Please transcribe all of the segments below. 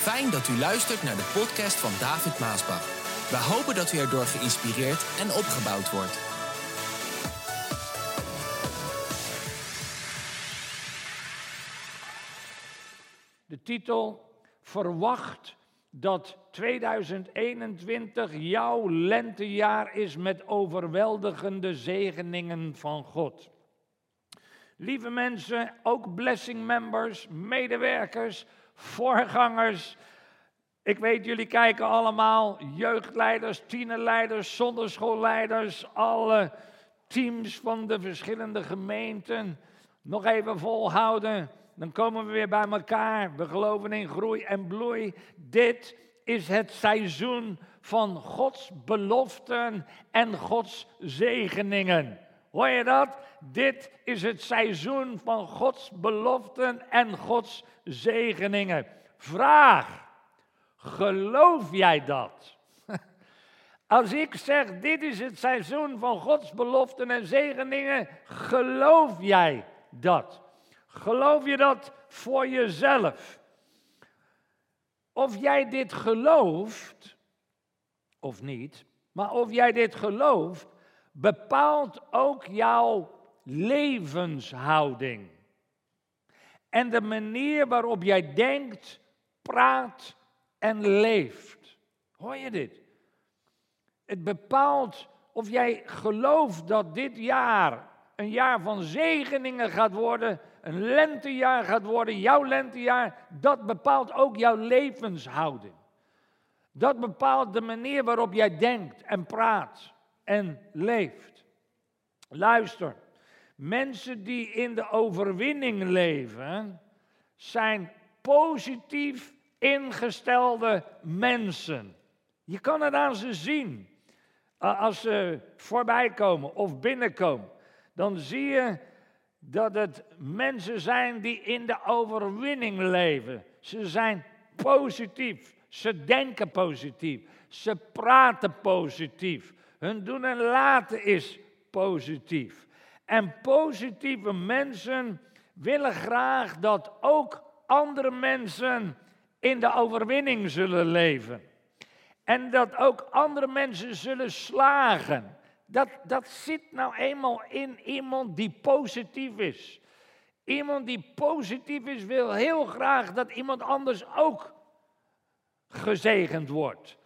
Fijn dat u luistert naar de podcast van David Maasbach. We hopen dat u erdoor geïnspireerd en opgebouwd wordt. De titel Verwacht dat 2021 jouw lentejaar is met overweldigende zegeningen van God. Lieve mensen, ook blessing members, medewerkers, voorgangers. Ik weet, jullie kijken allemaal, jeugdleiders, tienerleiders, zonderschoolleiders, alle teams van de verschillende gemeenten. Nog even volhouden, dan komen we weer bij elkaar. We geloven in groei en bloei. Dit is het seizoen van Gods beloften en Gods zegeningen. Hoor je dat? Dit is het seizoen van Gods beloften en Gods zegeningen. Vraag, geloof jij dat? Als ik zeg, dit is het seizoen van Gods beloften en zegeningen, geloof jij dat? Geloof je dat voor jezelf? Of jij dit gelooft, of niet, maar of jij dit gelooft, bepaalt ook jouw levenshouding. En de manier waarop jij denkt, praat en leeft. Hoor je dit? Het bepaalt of jij gelooft dat dit jaar een jaar van zegeningen gaat worden, een lentejaar gaat worden, jouw lentejaar, dat bepaalt ook jouw levenshouding. Dat bepaalt de manier waarop jij denkt en praat en leeft. Luister, mensen die in de overwinning leven, zijn positief ingestelde mensen. Je kan het aan ze zien. Als ze voorbij komen of binnenkomen, dan zie je dat het mensen zijn die in de overwinning leven. Ze zijn positief, ze denken positief, ze praten positief. Hun doen en laten is positief. En positieve mensen willen graag dat ook andere mensen in de overwinning zullen leven. En dat ook andere mensen zullen slagen. Dat, dat zit nou eenmaal in iemand die positief is. Iemand die positief is wil heel graag dat iemand anders ook gezegend wordt.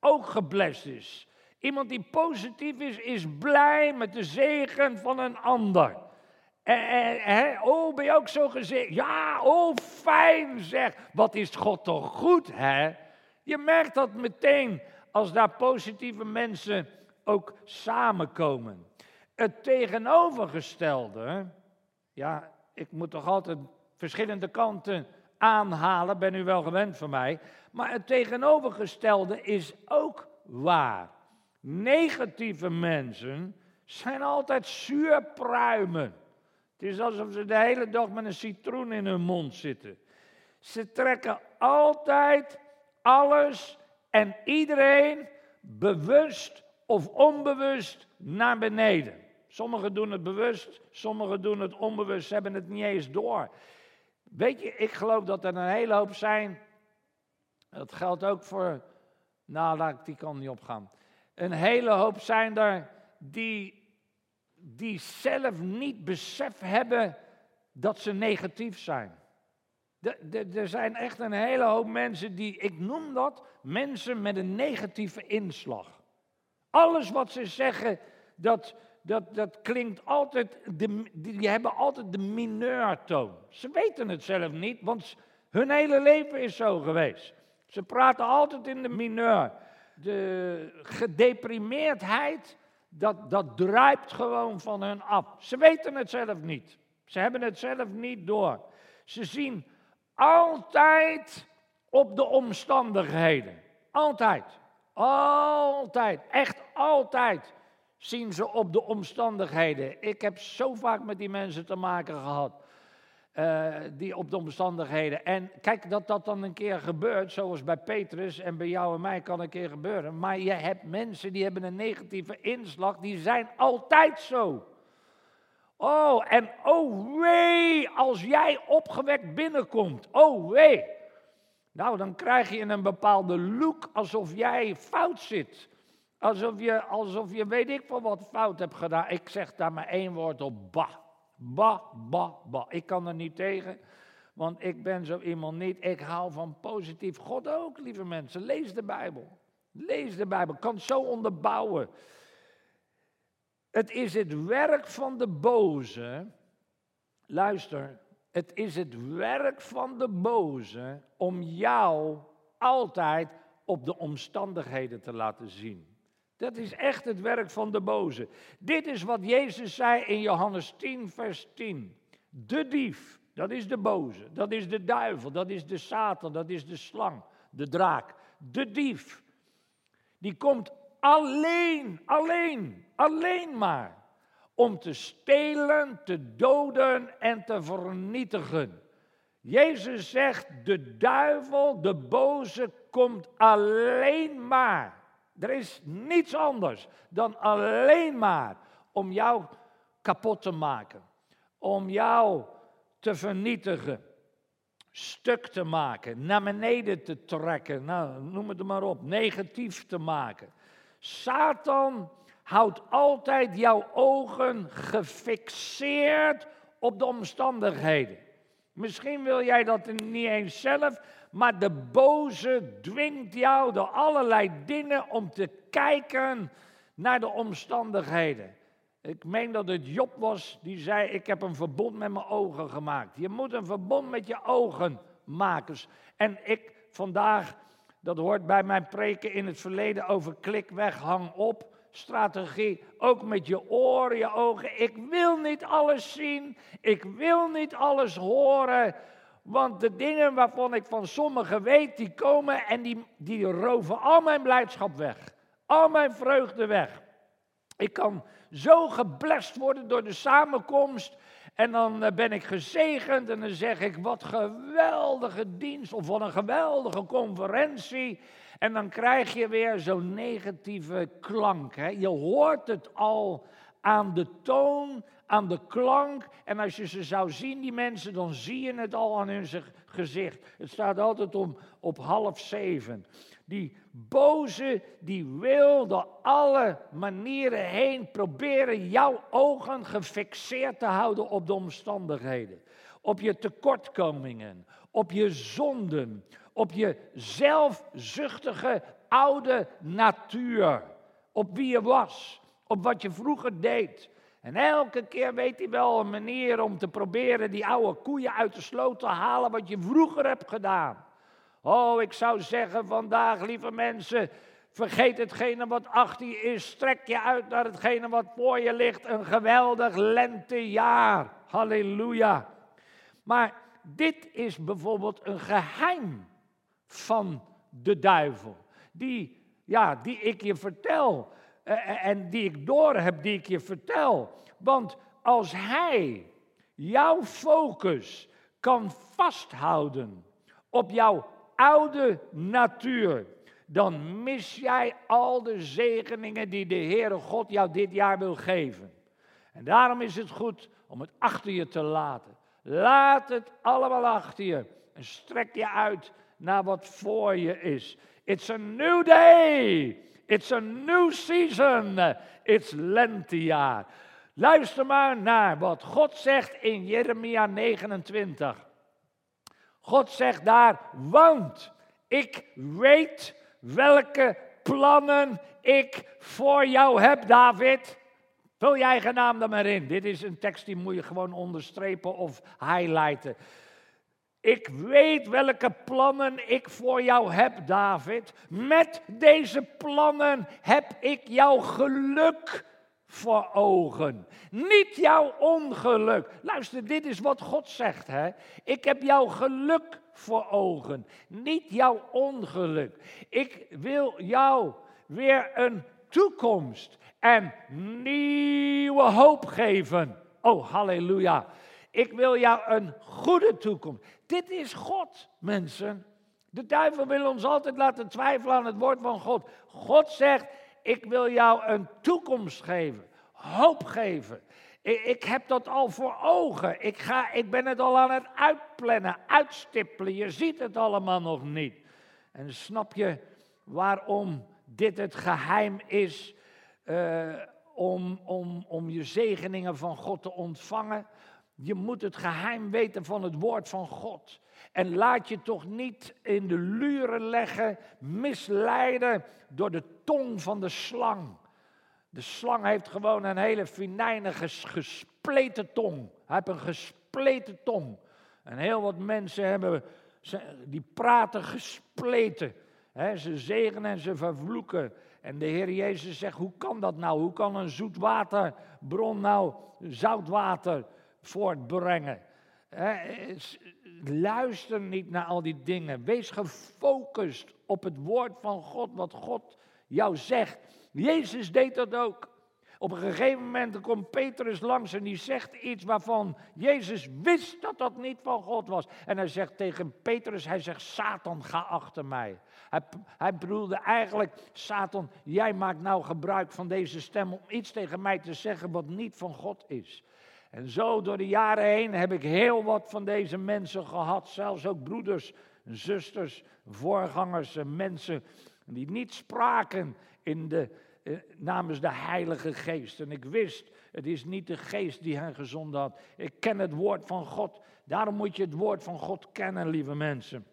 Ook geblest is. Iemand die positief is, is blij met de zegen van een ander. Eh, oh, ben je ook zo gezegend? Ja, oh, fijn zeg. Wat is God toch goed, hè? Je merkt dat meteen als daar positieve mensen ook samenkomen. Het tegenovergestelde, ja, ik moet toch altijd verschillende kanten aanhalen, ben u wel gewend van mij. Maar het tegenovergestelde is ook waar. Negatieve mensen zijn altijd zuurpruimen. Het is alsof ze de hele dag met een citroen in hun mond zitten. Ze trekken altijd alles en iedereen bewust of onbewust naar beneden. Sommigen doen het bewust, sommigen doen het onbewust, ze hebben het niet eens door. Weet je, ik geloof dat er een hele hoop zijn. Dat geldt ook voor. Nou, laat ik die kant niet opgaan. Een hele hoop zijn er die, die zelf niet besef hebben dat ze negatief zijn. Er zijn echt een hele hoop mensen die, ik noem dat, mensen met een negatieve inslag. Alles wat ze zeggen, dat, dat, dat klinkt altijd, de, die hebben altijd de mineurtoon. Ze weten het zelf niet, want hun hele leven is zo geweest. Ze praten altijd in de mineur. De gedeprimeerdheid, dat, dat druipt gewoon van hun af. Ze weten het zelf niet. Ze hebben het zelf niet door. Ze zien altijd op de omstandigheden. Altijd. Altijd. Echt altijd zien ze op de omstandigheden. Ik heb zo vaak met die mensen te maken gehad. Uh, die op de omstandigheden. En kijk, dat dat dan een keer gebeurt, zoals bij Petrus en bij jou en mij kan een keer gebeuren. Maar je hebt mensen die hebben een negatieve inslag, die zijn altijd zo. Oh, en oh wee, als jij opgewekt binnenkomt. Oh wee. Nou, dan krijg je een bepaalde look alsof jij fout zit. Alsof je, alsof je weet ik van wat fout hebt gedaan. Ik zeg daar maar één woord op, bah. Bah, bah, bah. Ik kan er niet tegen, want ik ben zo iemand niet. Ik hou van positief. God ook, lieve mensen. Lees de Bijbel. Lees de Bijbel. Kan zo onderbouwen. Het is het werk van de boze. Luister, het is het werk van de boze om jou altijd op de omstandigheden te laten zien. Dat is echt het werk van de boze. Dit is wat Jezus zei in Johannes 10, vers 10. De dief, dat is de boze, dat is de duivel, dat is de Satan, dat is de slang, de draak. De dief, die komt alleen, alleen, alleen maar om te stelen, te doden en te vernietigen. Jezus zegt, de duivel, de boze, komt alleen maar. Er is niets anders dan alleen maar om jou kapot te maken. Om jou te vernietigen. Stuk te maken, naar beneden te trekken, nou, noem het maar op, negatief te maken. Satan houdt altijd jouw ogen gefixeerd op de omstandigheden. Misschien wil jij dat niet eens zelf, maar de boze dwingt jou door allerlei dingen om te kijken naar de omstandigheden. Ik meen dat het Job was die zei: Ik heb een verbond met mijn ogen gemaakt. Je moet een verbond met je ogen maken. En ik vandaag, dat hoort bij mijn preken in het verleden over klik weg, hang op strategie. Ook met je oren, je ogen. Ik wil niet alles zien. Ik wil niet alles horen. Want de dingen waarvan ik van sommigen weet, die komen en die, die roven al mijn blijdschap weg. Al mijn vreugde weg. Ik kan zo geblest worden door de samenkomst. En dan eh, ben ik gezegend en dan zeg ik, wat geweldige dienst of wat een geweldige conferentie. En dan krijg je weer zo'n negatieve klank. Hè? Je hoort het al aan de toon, aan de klank. En als je ze zou zien, die mensen, dan zie je het al aan hun gezicht. Het staat altijd om op half zeven. Die boze, die wil alle manieren heen proberen jouw ogen gefixeerd te houden op de omstandigheden. Op je tekortkomingen, op je zonden, op je zelfzuchtige oude natuur. Op wie je was, op wat je vroeger deed. En elke keer weet hij wel een manier om te proberen die oude koeien uit de sloot te halen wat je vroeger hebt gedaan. Oh, ik zou zeggen vandaag, lieve mensen, vergeet hetgene wat achter je is. Strek je uit naar hetgene wat voor je ligt. Een geweldig lentejaar. Halleluja. Maar dit is bijvoorbeeld een geheim van de duivel. Die, ja, die ik je vertel. Eh, eh, en die ik door heb, die ik je vertel. Want als hij jouw focus kan vasthouden op jouw oude natuur, dan mis jij al de zegeningen die de Heere God jou dit jaar wil geven. En daarom is het goed om het achter je te laten. Laat het allemaal achter je en strek je uit naar wat voor je is. It's a new day. It's a new season. It's lentejaar. Luister maar naar wat God zegt in Jeremia 29. God zegt daar, want ik weet welke plannen ik voor jou heb, David. Vul jij eigen naam er maar in. Dit is een tekst die moet je gewoon onderstrepen of highlighten. Ik weet welke plannen ik voor jou heb, David. Met deze plannen heb ik jouw geluk voor ogen. Niet jouw ongeluk. Luister, dit is wat God zegt. Hè? Ik heb jouw geluk voor ogen. Niet jouw ongeluk. Ik wil jou weer een toekomst en nieuwe hoop geven. Oh, halleluja. Ik wil jou een goede toekomst. Dit is God, mensen. De duivel wil ons altijd laten twijfelen aan het woord van God. God zegt, ik wil jou een toekomst geven, hoop geven. Ik, heb dat al voor ogen. Ik, ga, ik ben het al aan het uitplannen, uitstippelen. Je ziet het allemaal nog niet. En snap je waarom dit het geheim is uh, om, om, om je zegeningen van God te ontvangen? Je moet het geheim weten van het woord van God. En laat je toch niet in de luren leggen, misleiden door de tong van de slang. De slang heeft gewoon een hele finijnige gespleten tong. Hij heeft een gespleten tong. En heel wat mensen hebben, die praten gespleten. ze zegenen en ze vervloeken. En de Heer Jezus zegt, hoe kan dat nou? Hoe kan een zoetwaterbron nou zoutwater voortbrengen? luister niet naar al die dingen. Wees gefocust op het woord van God, wat God jou zegt. Jezus deed dat ook. Op een gegeven moment komt Petrus langs en die zegt iets waarvan Jezus wist dat dat niet van God was. En hij zegt tegen Petrus, hij zegt, Satan, ga achter mij. Hij, hij bedoelde eigenlijk, Satan, jij maakt nou gebruik van deze stem om iets tegen mij te zeggen wat niet van God is. En zo door de jaren heen heb ik heel wat van deze mensen gehad, zelfs ook broeders, zusters, voorgangers en mensen die niet spraken in de, eh, namens de Heilige Geest. En ik wist, het is niet de Geest die hen gezonden had. Ik ken het woord van God. Daarom moet je het woord van God kennen, lieve mensen.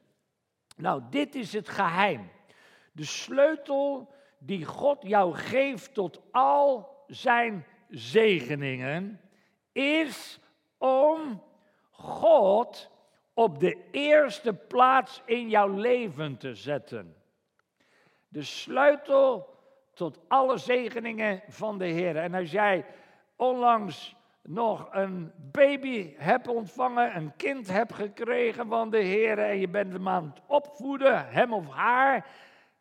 Nou, dit is het geheim. De sleutel die God jou geeft tot al zijn zegeningen, is om God op de eerste plaats in jouw leven te zetten. De sleutel tot alle zegeningen van de Heer. En als jij onlangs nog een baby hebt ontvangen, een kind hebt gekregen van de Heer en je bent hem aan het opvoeden, hem of haar,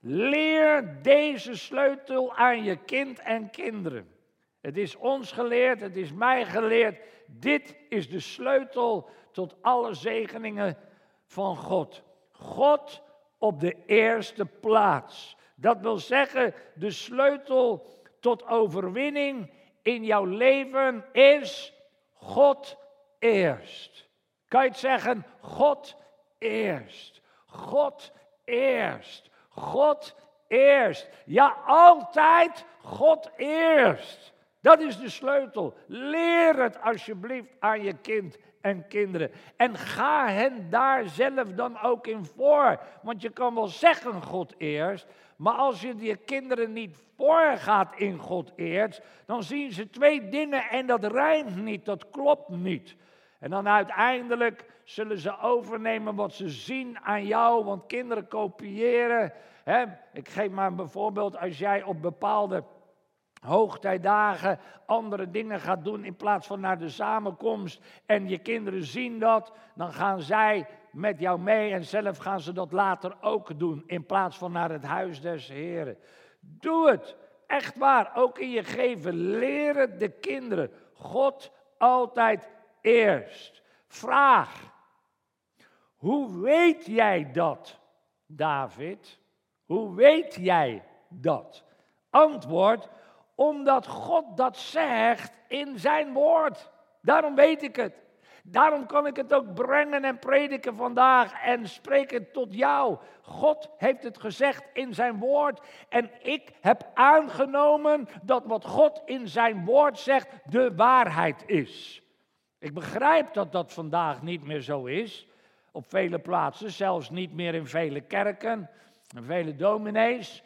leer deze sleutel aan je kind en kinderen. Het is ons geleerd, het is mij geleerd. Dit is de sleutel tot alle zegeningen van God. God op de eerste plaats. Dat wil zeggen, de sleutel tot overwinning in jouw leven is God eerst. Kan je het zeggen? God eerst. God eerst. God eerst. Ja, altijd God eerst. Dat is de sleutel. Leer het alsjeblieft aan je kind en kinderen. En ga hen daar zelf dan ook in voor. Want je kan wel zeggen God eerst, maar als je je kinderen niet voorgaat in God eerst, dan zien ze twee dingen en dat rijmt niet, dat klopt niet. En dan uiteindelijk zullen ze overnemen wat ze zien aan jou, want kinderen kopiëren. Hè? Ik geef maar een voorbeeld, als jij op bepaalde hoogtijdagen andere dingen gaat doen in plaats van naar de samenkomst en je kinderen zien dat, dan gaan zij met jou mee en zelf gaan ze dat later ook doen in plaats van naar het huis des Heren. Doe het, echt waar, ook in je geven. Leren de kinderen God altijd eerst. Vraag, hoe weet jij dat, David? Hoe weet jij dat? Antwoord, omdat God dat zegt in zijn woord. Daarom weet ik het. Daarom kan ik het ook brengen en prediken vandaag en spreken tot jou. God heeft het gezegd in zijn woord en ik heb aangenomen dat wat God in zijn woord zegt de waarheid is. Ik begrijp dat dat vandaag niet meer zo is. Op vele plaatsen, zelfs niet meer in vele kerken, en vele dominees.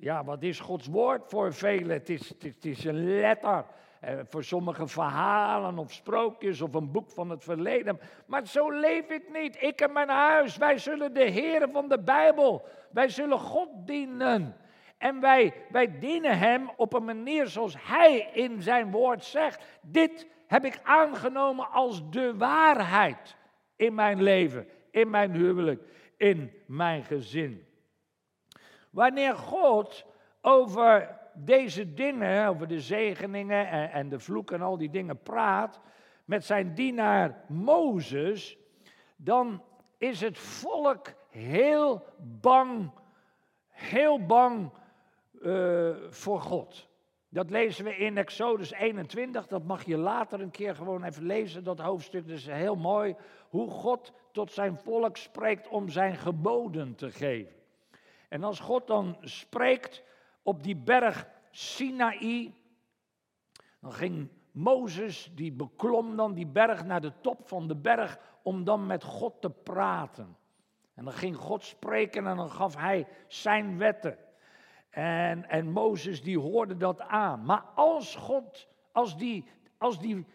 Ja, wat is Gods woord voor velen? Het is, het is, een letter. Eh, voor sommige verhalen of sprookjes of een boek van het verleden. Maar zo leef ik niet. Ik en mijn huis, wij zullen de Heer van de Bijbel, wij zullen God dienen. En wij, wij dienen Hem op een manier zoals Hij in zijn woord zegt. Dit heb ik aangenomen als de waarheid in mijn leven, in mijn huwelijk, in mijn gezin. Wanneer God over deze dingen, over de zegeningen en, en de vloeken en al die dingen praat met zijn dienaar Mozes, dan is het volk heel bang, heel bang uh, voor God. Dat lezen we in Exodus 21. Dat mag je later een keer gewoon even lezen, dat hoofdstuk. Dat is heel mooi. Hoe God tot zijn volk spreekt om zijn geboden te geven. En als God dan spreekt op die berg Sinaï, dan ging Mozes, die beklom dan die berg naar de top van de berg om dan met God te praten. En dan ging God spreken en dan gaf hij zijn wetten. En, en Mozes die hoorde dat aan. Maar als God, als die, als die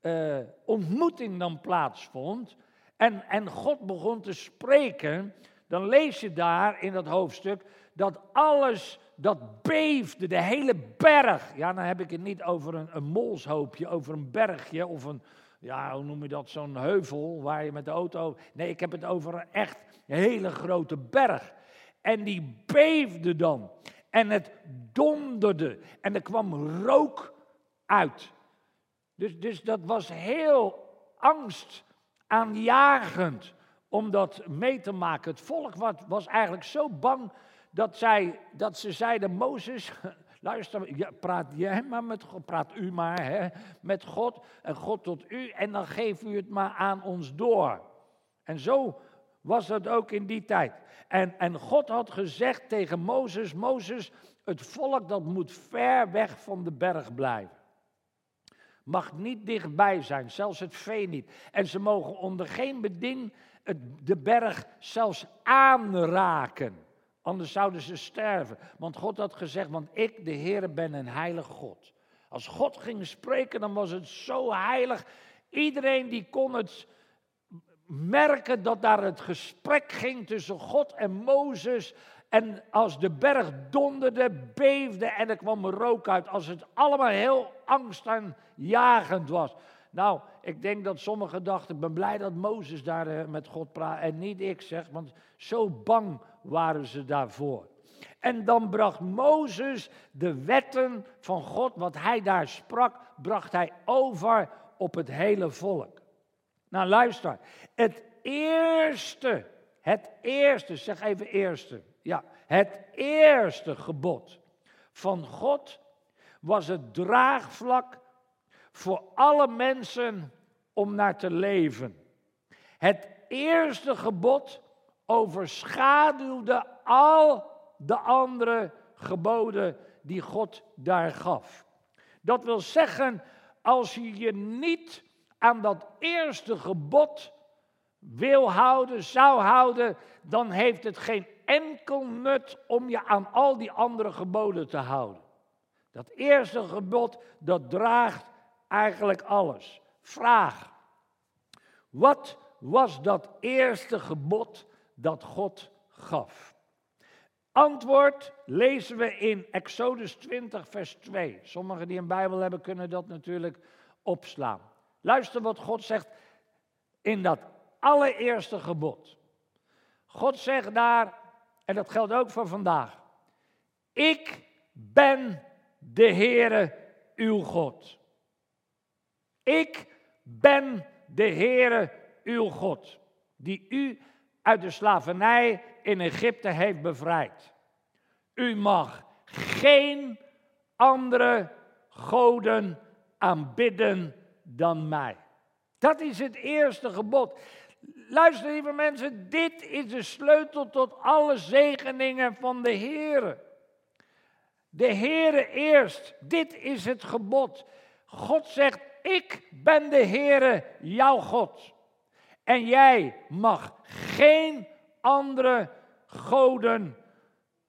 uh, ontmoeting dan plaatsvond en, en God begon te spreken, dan lees je daar in dat hoofdstuk dat alles dat beefde, de hele berg. Ja, dan heb ik het niet over een, een molshoopje, over een bergje of een, ja, hoe noem je dat, zo'n heuvel waar je met de auto. Nee, ik heb het over een echt hele grote berg. En die beefde dan. En het donderde. En er kwam rook uit. Dus, dus dat was heel angstaanjagend om dat mee te maken. Het volk was eigenlijk zo bang dat, zij, dat ze zeiden: Mozes, luister, praat jij maar met God, praat u maar hè, met God en God tot u en dan geef u het maar aan ons door. En zo was dat ook in die tijd. En, en God had gezegd tegen Mozes: Mozes, het volk dat moet ver weg van de berg blijven. Mag niet dichtbij zijn, zelfs het vee niet. En ze mogen onder geen beding de berg zelfs aanraken. Anders zouden ze sterven. Want God had gezegd, want ik, de Heer, ben een heilig God. Als God ging spreken, dan was het zo heilig. Iedereen die kon het merken dat daar het gesprek ging tussen God en Mozes. En als de berg donderde, beefde en er kwam rook uit. Als het allemaal heel angstaanjagend was. Nou, ik denk dat sommigen dachten, ik ben blij dat Mozes daar eh, met God praat en niet ik zeg, want zo bang waren ze daarvoor. En dan bracht Mozes de wetten van God, wat hij daar sprak, bracht hij over op het hele volk. Nou luister, het eerste, het eerste, zeg even eerste, ja, het eerste gebod van God was het draagvlak voor alle mensen om naar te leven. Het eerste gebod overschaduwde al de andere geboden die God daar gaf. Dat wil zeggen, als je je niet aan dat eerste gebod wil houden, zou houden, dan heeft het geen enkel nut om je aan al die andere geboden te houden. Dat eerste gebod, dat draagt eigenlijk alles. Vraag, wat was dat eerste gebod dat God gaf? Antwoord lezen we in Exodus 20, vers 2. Sommigen die een Bijbel hebben kunnen dat natuurlijk opslaan. Luister wat God zegt in dat allereerste gebod. God zegt daar, en dat geldt ook voor vandaag. Ik ben de Heere uw God. Ik ben de Heere uw God, die u uit de slavernij in Egypte heeft bevrijd. U mag geen andere goden aanbidden dan mij. Dat is het eerste gebod. Luister, lieve mensen, dit is de sleutel tot alle zegeningen van de Heere. De Heere eerst, dit is het gebod. God zegt, ik ben de Heere, jouw God. En jij mag geen andere goden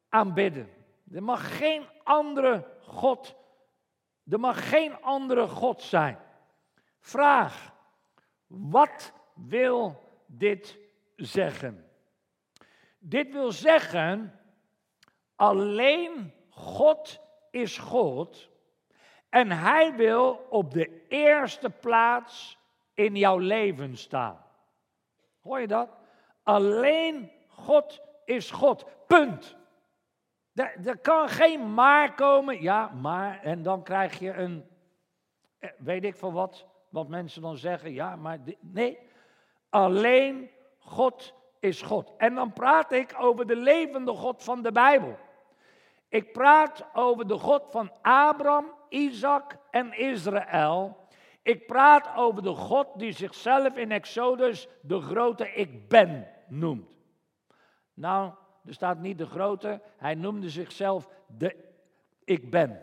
aanbidden. Er mag geen andere God, er mag geen andere God zijn. Vraag, wat wil dit zeggen? Dit wil zeggen, alleen God is God en Hij wil op de eerste plaats in jouw leven staan. Hoor je dat? Alleen God is God. Punt. Er, kan geen maar komen. Ja, maar. En dan krijg je een. Eh, weet ik van wat. Wat mensen dan zeggen. Ja, maar. Nee. Alleen God is God. En dan praat ik over de levende God van de Bijbel. Ik praat over de God van Abraham, Isaac en Israël. Ik praat over de God die zichzelf in Exodus de grote ik ben noemt. Nou, er staat niet de grote, hij noemde zichzelf de ik ben.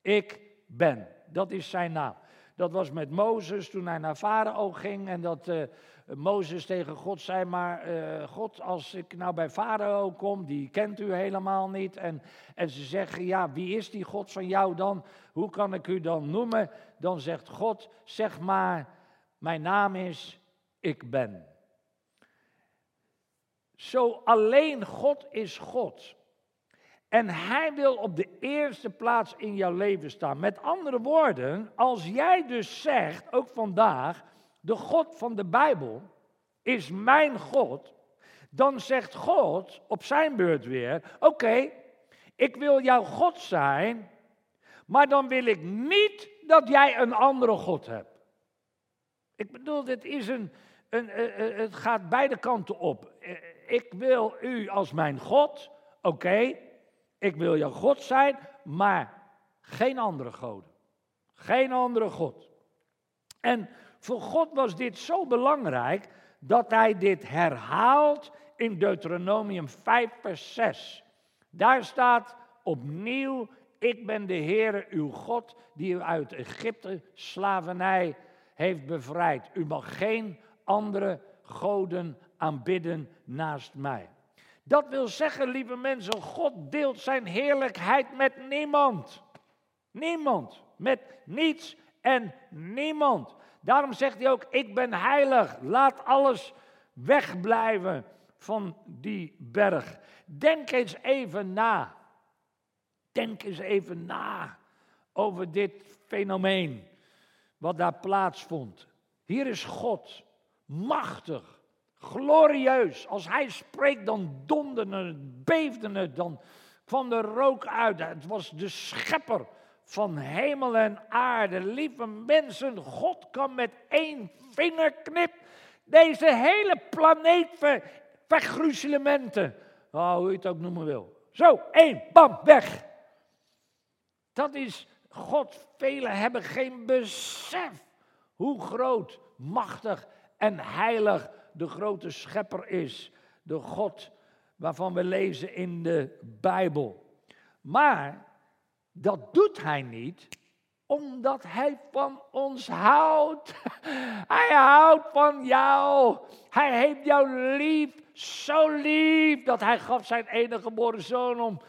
Ik ben, dat is zijn naam. Dat was met Mozes toen hij naar Farao ging en dat uh, Mozes tegen God zei, maar uh, God, als ik nou bij Farao kom, die kent u helemaal niet. En, en ze zeggen, ja, wie is die God van jou dan? Hoe kan ik u dan noemen? Dan zegt God, zeg maar, mijn naam is Ik Ben. Zo alleen God is God. En hij wil op de eerste plaats in jouw leven staan. Met andere woorden, als jij dus zegt, ook vandaag, de God van de Bijbel is mijn God, dan zegt God op zijn beurt weer: Oké, ik wil jouw God zijn, maar dan wil ik niet dat jij een andere God hebt. Ik bedoel, dit is een, een, het gaat beide kanten op. Ik wil u als mijn God, oké, ik wil jouw God zijn, maar geen andere goden. Geen andere God. En voor God was dit zo belangrijk dat hij dit herhaalt in Deuteronomium 5, vers 6. Daar staat opnieuw, ik ben de Heere uw God die u uit Egypte slavernij heeft bevrijd. U mag geen andere goden aanbidden naast mij. Dat wil zeggen, lieve mensen, God deelt zijn heerlijkheid met niemand. Niemand. Met niets en niemand. Daarom zegt hij ook, ik ben heilig. Laat alles wegblijven van die berg. Denk eens even na. Denk eens even na over dit fenomeen wat daar plaatsvond. Hier is God, machtig, glorieus. Als hij spreekt, dan donderde het, beefde het, dan kwam er rook uit. Het was de schepper van hemel en aarde. Lieve mensen, God kan met één vingerknip deze hele planeet ver, vergruzelementen. Hoe je het ook noemen wil. Zo, één, bam, weg. Dat is God. Velen hebben geen besef hoe groot, machtig en heilig de grote schepper is. De God waarvan we lezen in de Bijbel. Maar dat doet hij niet omdat hij van ons houdt. Hij houdt van jou. Hij heeft jou lief, zo lief, dat hij gaf zijn enige geboren zoon om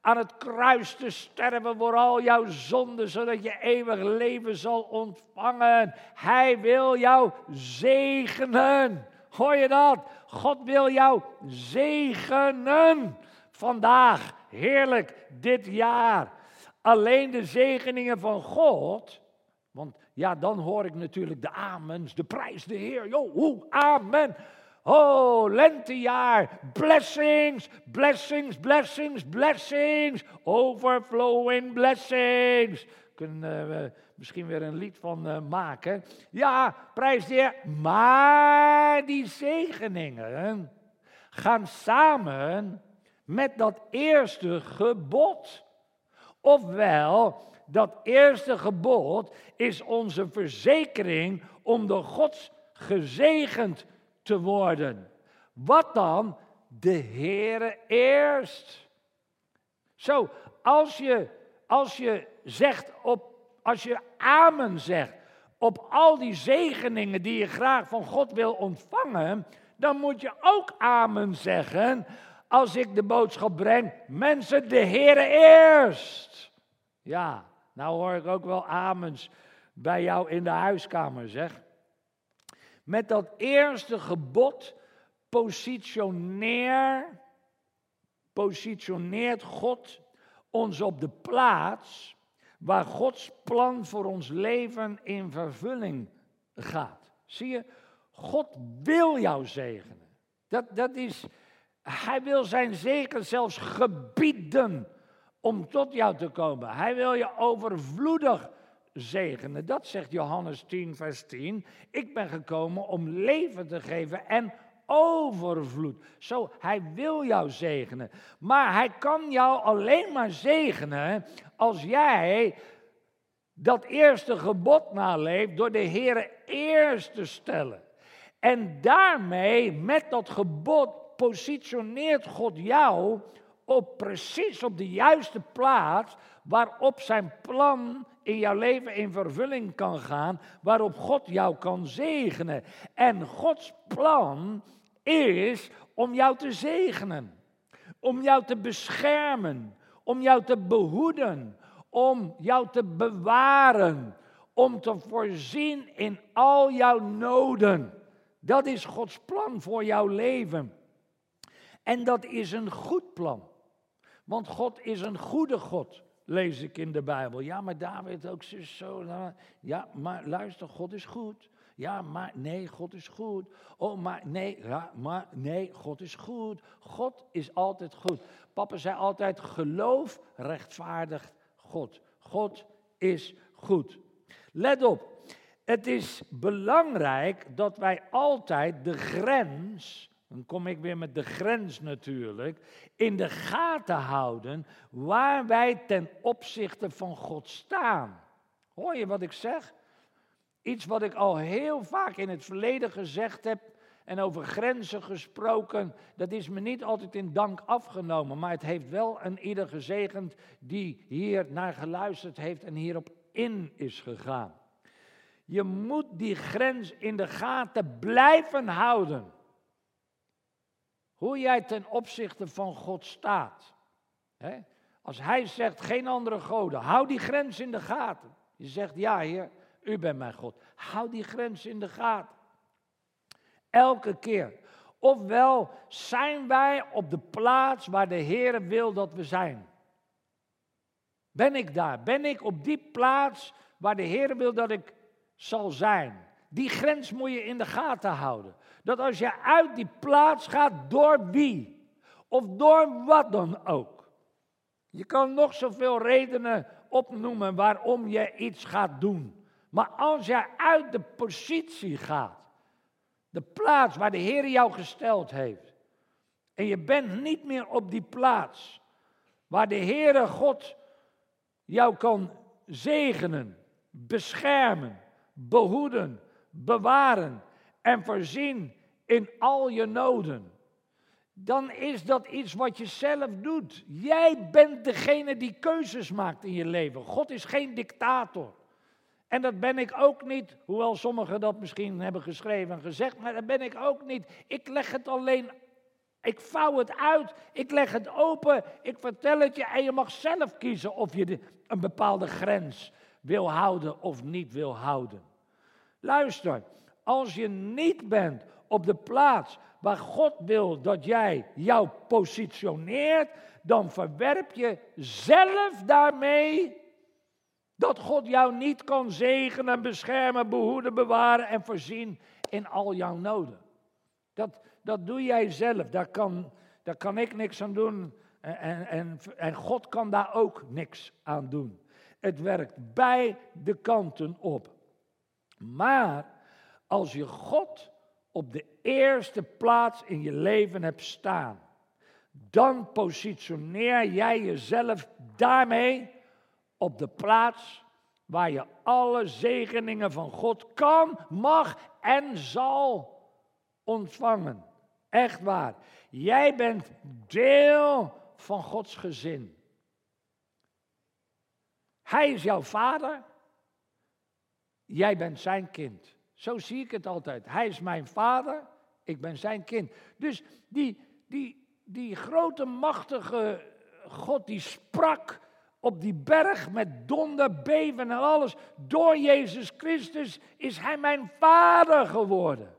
aan het kruis te sterven voor al jouw zonden, zodat je eeuwig leven zal ontvangen. Hij wil jou zegenen. Hoor je dat? God wil jou zegenen. Vandaag, heerlijk, dit jaar. Alleen de zegeningen van God. Want ja, dan hoor ik natuurlijk de amens, de prijs de Heer. Jo, hoe, amen. Oh, lentejaar. Blessings, blessings, blessings, blessings. Overflowing blessings. Kunnen we misschien weer een lied van uh, maken. Ja, prijs de. Maar die zegeningen gaan samen met dat eerste gebod. Ofwel, dat eerste gebod is onze verzekering om door Gods gezegend te worden. Wat dan? De Heere eerst. Zo, als je, als je zegt op, als je amen zegt op al die zegeningen die je graag van God wil ontvangen, dan moet je ook amen zeggen als ik de boodschap breng, mensen, de Heere eerst. Ja, nou hoor ik ook wel amens bij jou in de huiskamer, zeg. Met dat eerste gebod positioneer, positioneert God ons op de plaats waar Gods plan voor ons leven in vervulling gaat. Zie je, God wil jou zegenen. Dat, dat is, hij wil zijn zegen zelfs gebieden om tot jou te komen. Hij wil je overvloedig zegenen. Dat zegt Johannes 10, vers 10. Ik ben gekomen om leven te geven en overvloed. Zo, hij wil jou zegenen. Maar hij kan jou alleen maar zegenen als jij dat eerste gebod naleeft door de Heer eerst te stellen. En daarmee, met dat gebod, positioneert God jou op precies op de juiste plaats waarop zijn plan in jouw leven in vervulling kan gaan, waarop God jou kan zegenen. En Gods plan is om jou te zegenen, om jou te beschermen, om jou te behoeden, om jou te bewaren, om te voorzien in al jouw noden. Dat is Gods plan voor jouw leven. En dat is een goed plan. Want God is een goede God, lees ik in de Bijbel. Ja, maar David ook zo. Ja, maar luister, God is goed. Ja, maar nee, God is goed. Oh, maar nee, ja, maar nee, God is goed. God is altijd goed. Papa zei altijd: geloof rechtvaardigt God. God is goed. Let op, het is belangrijk dat wij altijd de grens, dan kom ik weer met de grens natuurlijk, in de gaten houden waar wij ten opzichte van God staan. Hoor je wat ik zeg? Iets wat ik al heel vaak in het verleden gezegd heb en over grenzen gesproken, dat is me niet altijd in dank afgenomen, maar het heeft wel een ieder gezegend die hier naar geluisterd heeft en hierop in is gegaan. Je moet die grens in de gaten blijven houden. Hoe jij ten opzichte van God staat. Als hij zegt geen andere goden, hou die grens in de gaten. Je zegt ja, Heer, u bent mijn God. Hou die grens in de gaten. Elke keer. Ofwel zijn wij op de plaats waar de Heer wil dat we zijn. Ben ik daar? Ben ik op die plaats waar de Heer wil dat ik zal zijn? Die grens moet je in de gaten houden. Dat als je uit die plaats gaat, door wie? Of door wat dan ook. Je kan nog zoveel redenen opnoemen waarom je iets gaat doen. Maar als je uit de positie gaat, de plaats waar de Heer jou gesteld heeft, en je bent niet meer op die plaats waar de Heere God jou kan zegenen, beschermen, behoeden, bewaren en voorzien in al je noden, dan is dat iets wat je zelf doet. Jij bent degene die keuzes maakt in je leven. God is geen dictator. En dat ben ik ook niet, hoewel sommigen dat misschien hebben geschreven en gezegd, maar dat ben ik ook niet. Ik leg het alleen, ik vouw het uit, ik leg het open, ik vertel het je en je mag zelf kiezen of je een bepaalde grens wil houden of niet wil houden. Luister, als je niet bent op de plaats waar God wil dat jij jou positioneert, dan verwerp je zelf daarmee dat God jou niet kan zegenen, beschermen, behoeden, bewaren en voorzien in al jouw noden. Dat, dat doe jij zelf, daar kan, daar kan ik niks aan doen en, en, en God kan daar ook niks aan doen. Het werkt bij de kanten op. Maar als je God op de eerste plaats in je leven hebt staan, dan positioneer jij jezelf daarmee op de plaats waar je alle zegeningen van God kan, mag en zal ontvangen. Echt waar. Jij bent deel van Gods gezin. Hij is jouw vader. Jij bent zijn kind. Zo zie ik het altijd. Hij is mijn vader, ik ben zijn kind. Dus die, die, die grote, machtige God die sprak op die berg met donder, beven en alles. Door Jezus Christus is Hij mijn vader geworden.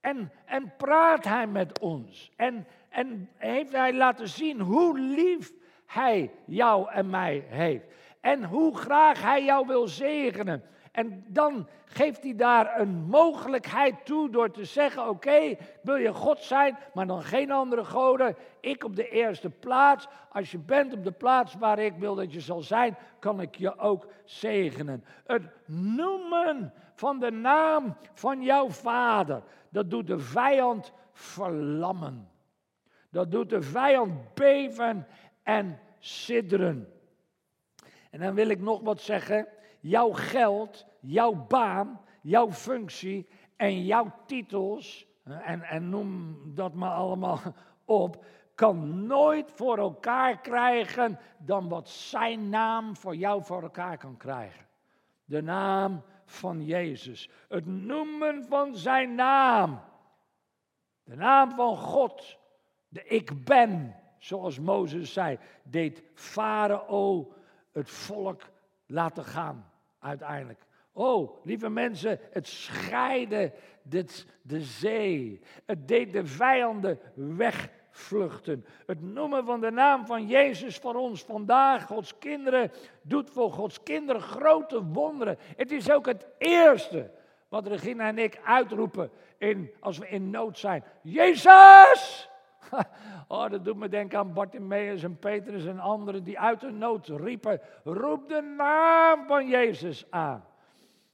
En, en praat Hij met ons. En, en heeft Hij laten zien hoe lief Hij jou en mij heeft. En hoe graag Hij jou wil zegenen. En dan geeft hij daar een mogelijkheid toe door te zeggen: Oké, wil je God zijn, maar dan geen andere goden. Ik op de eerste plaats. Als je bent op de plaats waar ik wil dat je zal zijn, kan ik je ook zegenen. Het noemen van de naam van jouw vader, dat doet de vijand verlammen. Dat doet de vijand beven en sidderen. En dan wil ik nog wat zeggen jouw geld, jouw baan, jouw functie en jouw titels, en, en noem dat maar allemaal op, kan nooit voor elkaar krijgen dan wat zijn naam voor jou voor elkaar kan krijgen. De naam van Jezus. Het noemen van zijn naam. De naam van God. De ik ben, zoals Mozes zei, deed Farao het volk laten gaan uiteindelijk. Oh, lieve mensen, het scheide dit, de zee. Het deed de vijanden wegvluchten. Het noemen van de naam van Jezus voor ons vandaag, Gods kinderen, doet voor Gods kinderen grote wonderen. Het is ook het eerste wat Regina en ik uitroepen in, als we in nood zijn. Jezus! Oh, dat doet me denken aan Bartimaeus en Petrus en anderen die uit de nood riepen: roep de naam van Jezus aan.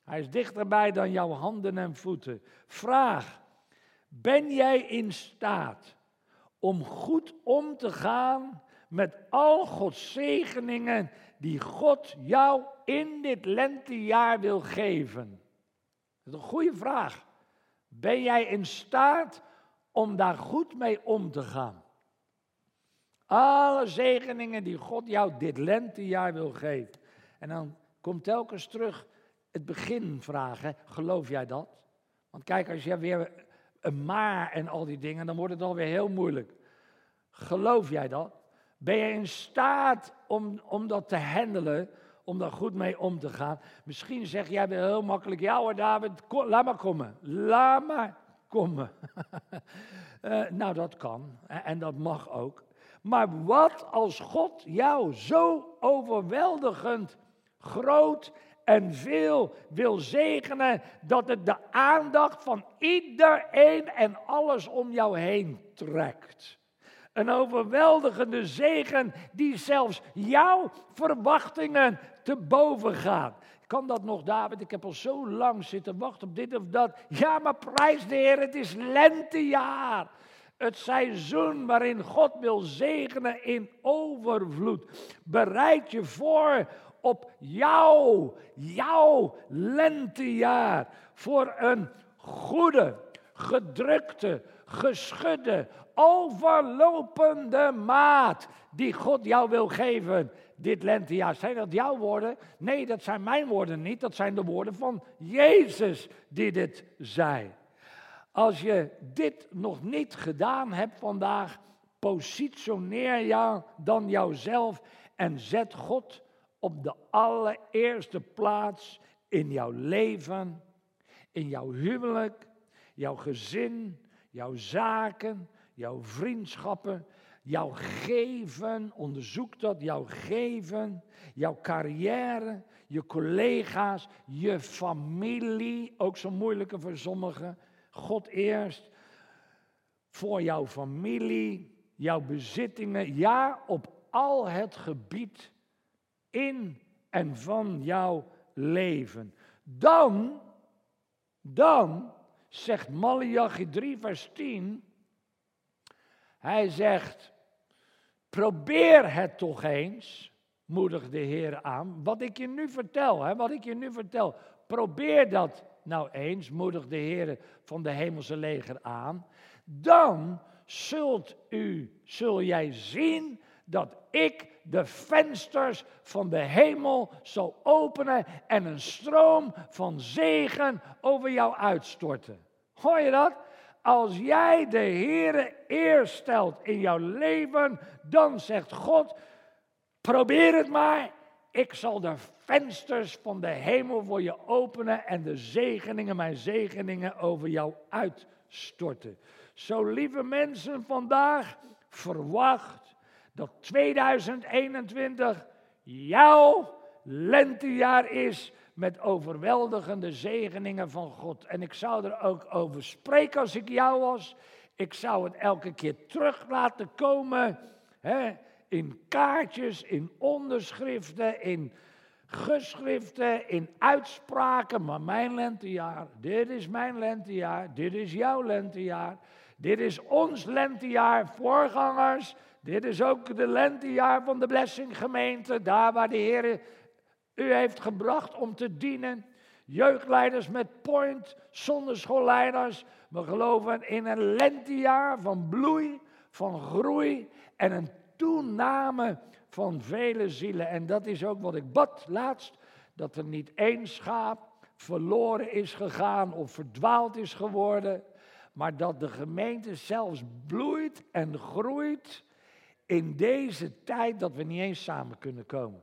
Hij is dichterbij dan jouw handen en voeten. Vraag: ben jij in staat om goed om te gaan met al Gods zegeningen die God jou in dit lentejaar wil geven? Dat is een goede vraag. Ben jij in staat om daar goed mee om te gaan? Alle zegeningen die God jou dit lentejaar wil geven. En dan komt telkens terug het begin vragen, geloof jij dat? Want kijk, als je weer een maar en al die dingen, dan wordt het alweer heel moeilijk. Geloof jij dat? Ben je in staat om, om dat te handelen, om daar goed mee om te gaan? Misschien zeg jij weer heel makkelijk, ja hoor David, laat maar komen. Laat maar uh, nou, dat kan en dat mag ook. Maar wat als God jou zo overweldigend groot en veel wil zegenen, dat het de aandacht van iedereen en alles om jou heen trekt. Een overweldigende zegen die zelfs jouw verwachtingen te boven gaat. Kan dat nog, David? Ik heb al zo lang zitten wachten op dit of dat. Ja, maar prijs de Heer, het is lentejaar. Het seizoen waarin God wil zegenen in overvloed. Bereid je voor op jou, jouw lentejaar. Voor een goede, gedrukte, geschudde, overlopende maat die God jou wil geven dit lentejaar. Zijn dat jouw woorden? Nee, dat zijn mijn woorden niet. Dat zijn de woorden van Jezus die dit zei. Als je dit nog niet gedaan hebt vandaag, positioneer jou dan jouzelf en zet God op de allereerste plaats in jouw leven, in jouw huwelijk, jouw gezin, jouw zaken, jouw vriendschappen, jouw geven, onderzoek dat, jouw geven, jouw carrière, je collega's, je familie, ook zo moeilijke voor sommigen. God eerst, voor jouw familie, jouw bezittingen, ja, op al het gebied in en van jouw leven. Dan, dan, zegt Malachi 3, vers 10, hij zegt, probeer het toch eens, moedig de Heer aan. Wat ik je nu vertel, hè, wat ik je nu vertel, probeer dat nou eens, moedig de Heer van de hemelse leger aan. Dan zult u, zul jij zien dat ik de vensters van de hemel zal openen en een stroom van zegen over jou uitstorten. Hoor je dat? Als jij de Heere eerst stelt in jouw leven, dan zegt God, probeer het maar. Ik zal de vensters van de hemel voor je openen en de zegeningen, mijn zegeningen over jou uitstorten. Zo lieve mensen vandaag, verwacht dat 2021 jouw lentejaar is met overweldigende zegeningen van God. En ik zou er ook over spreken als ik jou was. Ik zou het elke keer terug laten komen hè, in kaartjes, in onderschriften, in geschriften, in uitspraken. Maar mijn lentejaar, dit is mijn lentejaar, dit is jouw lentejaar. Dit is ons lentejaar, voorgangers. Dit is ook de lentejaar van de Blessing gemeente, daar waar de Heer u heeft gebracht om te dienen. Jeugdleiders met point, zonderschoolleiders. We geloven in een lentejaar van bloei, van groei en een toename van vele zielen. En dat is ook wat ik bad laatst, dat er niet één schaap verloren is gegaan of verdwaald is geworden, maar dat de gemeente zelfs bloeit en groeit in deze tijd dat we niet eens samen kunnen komen.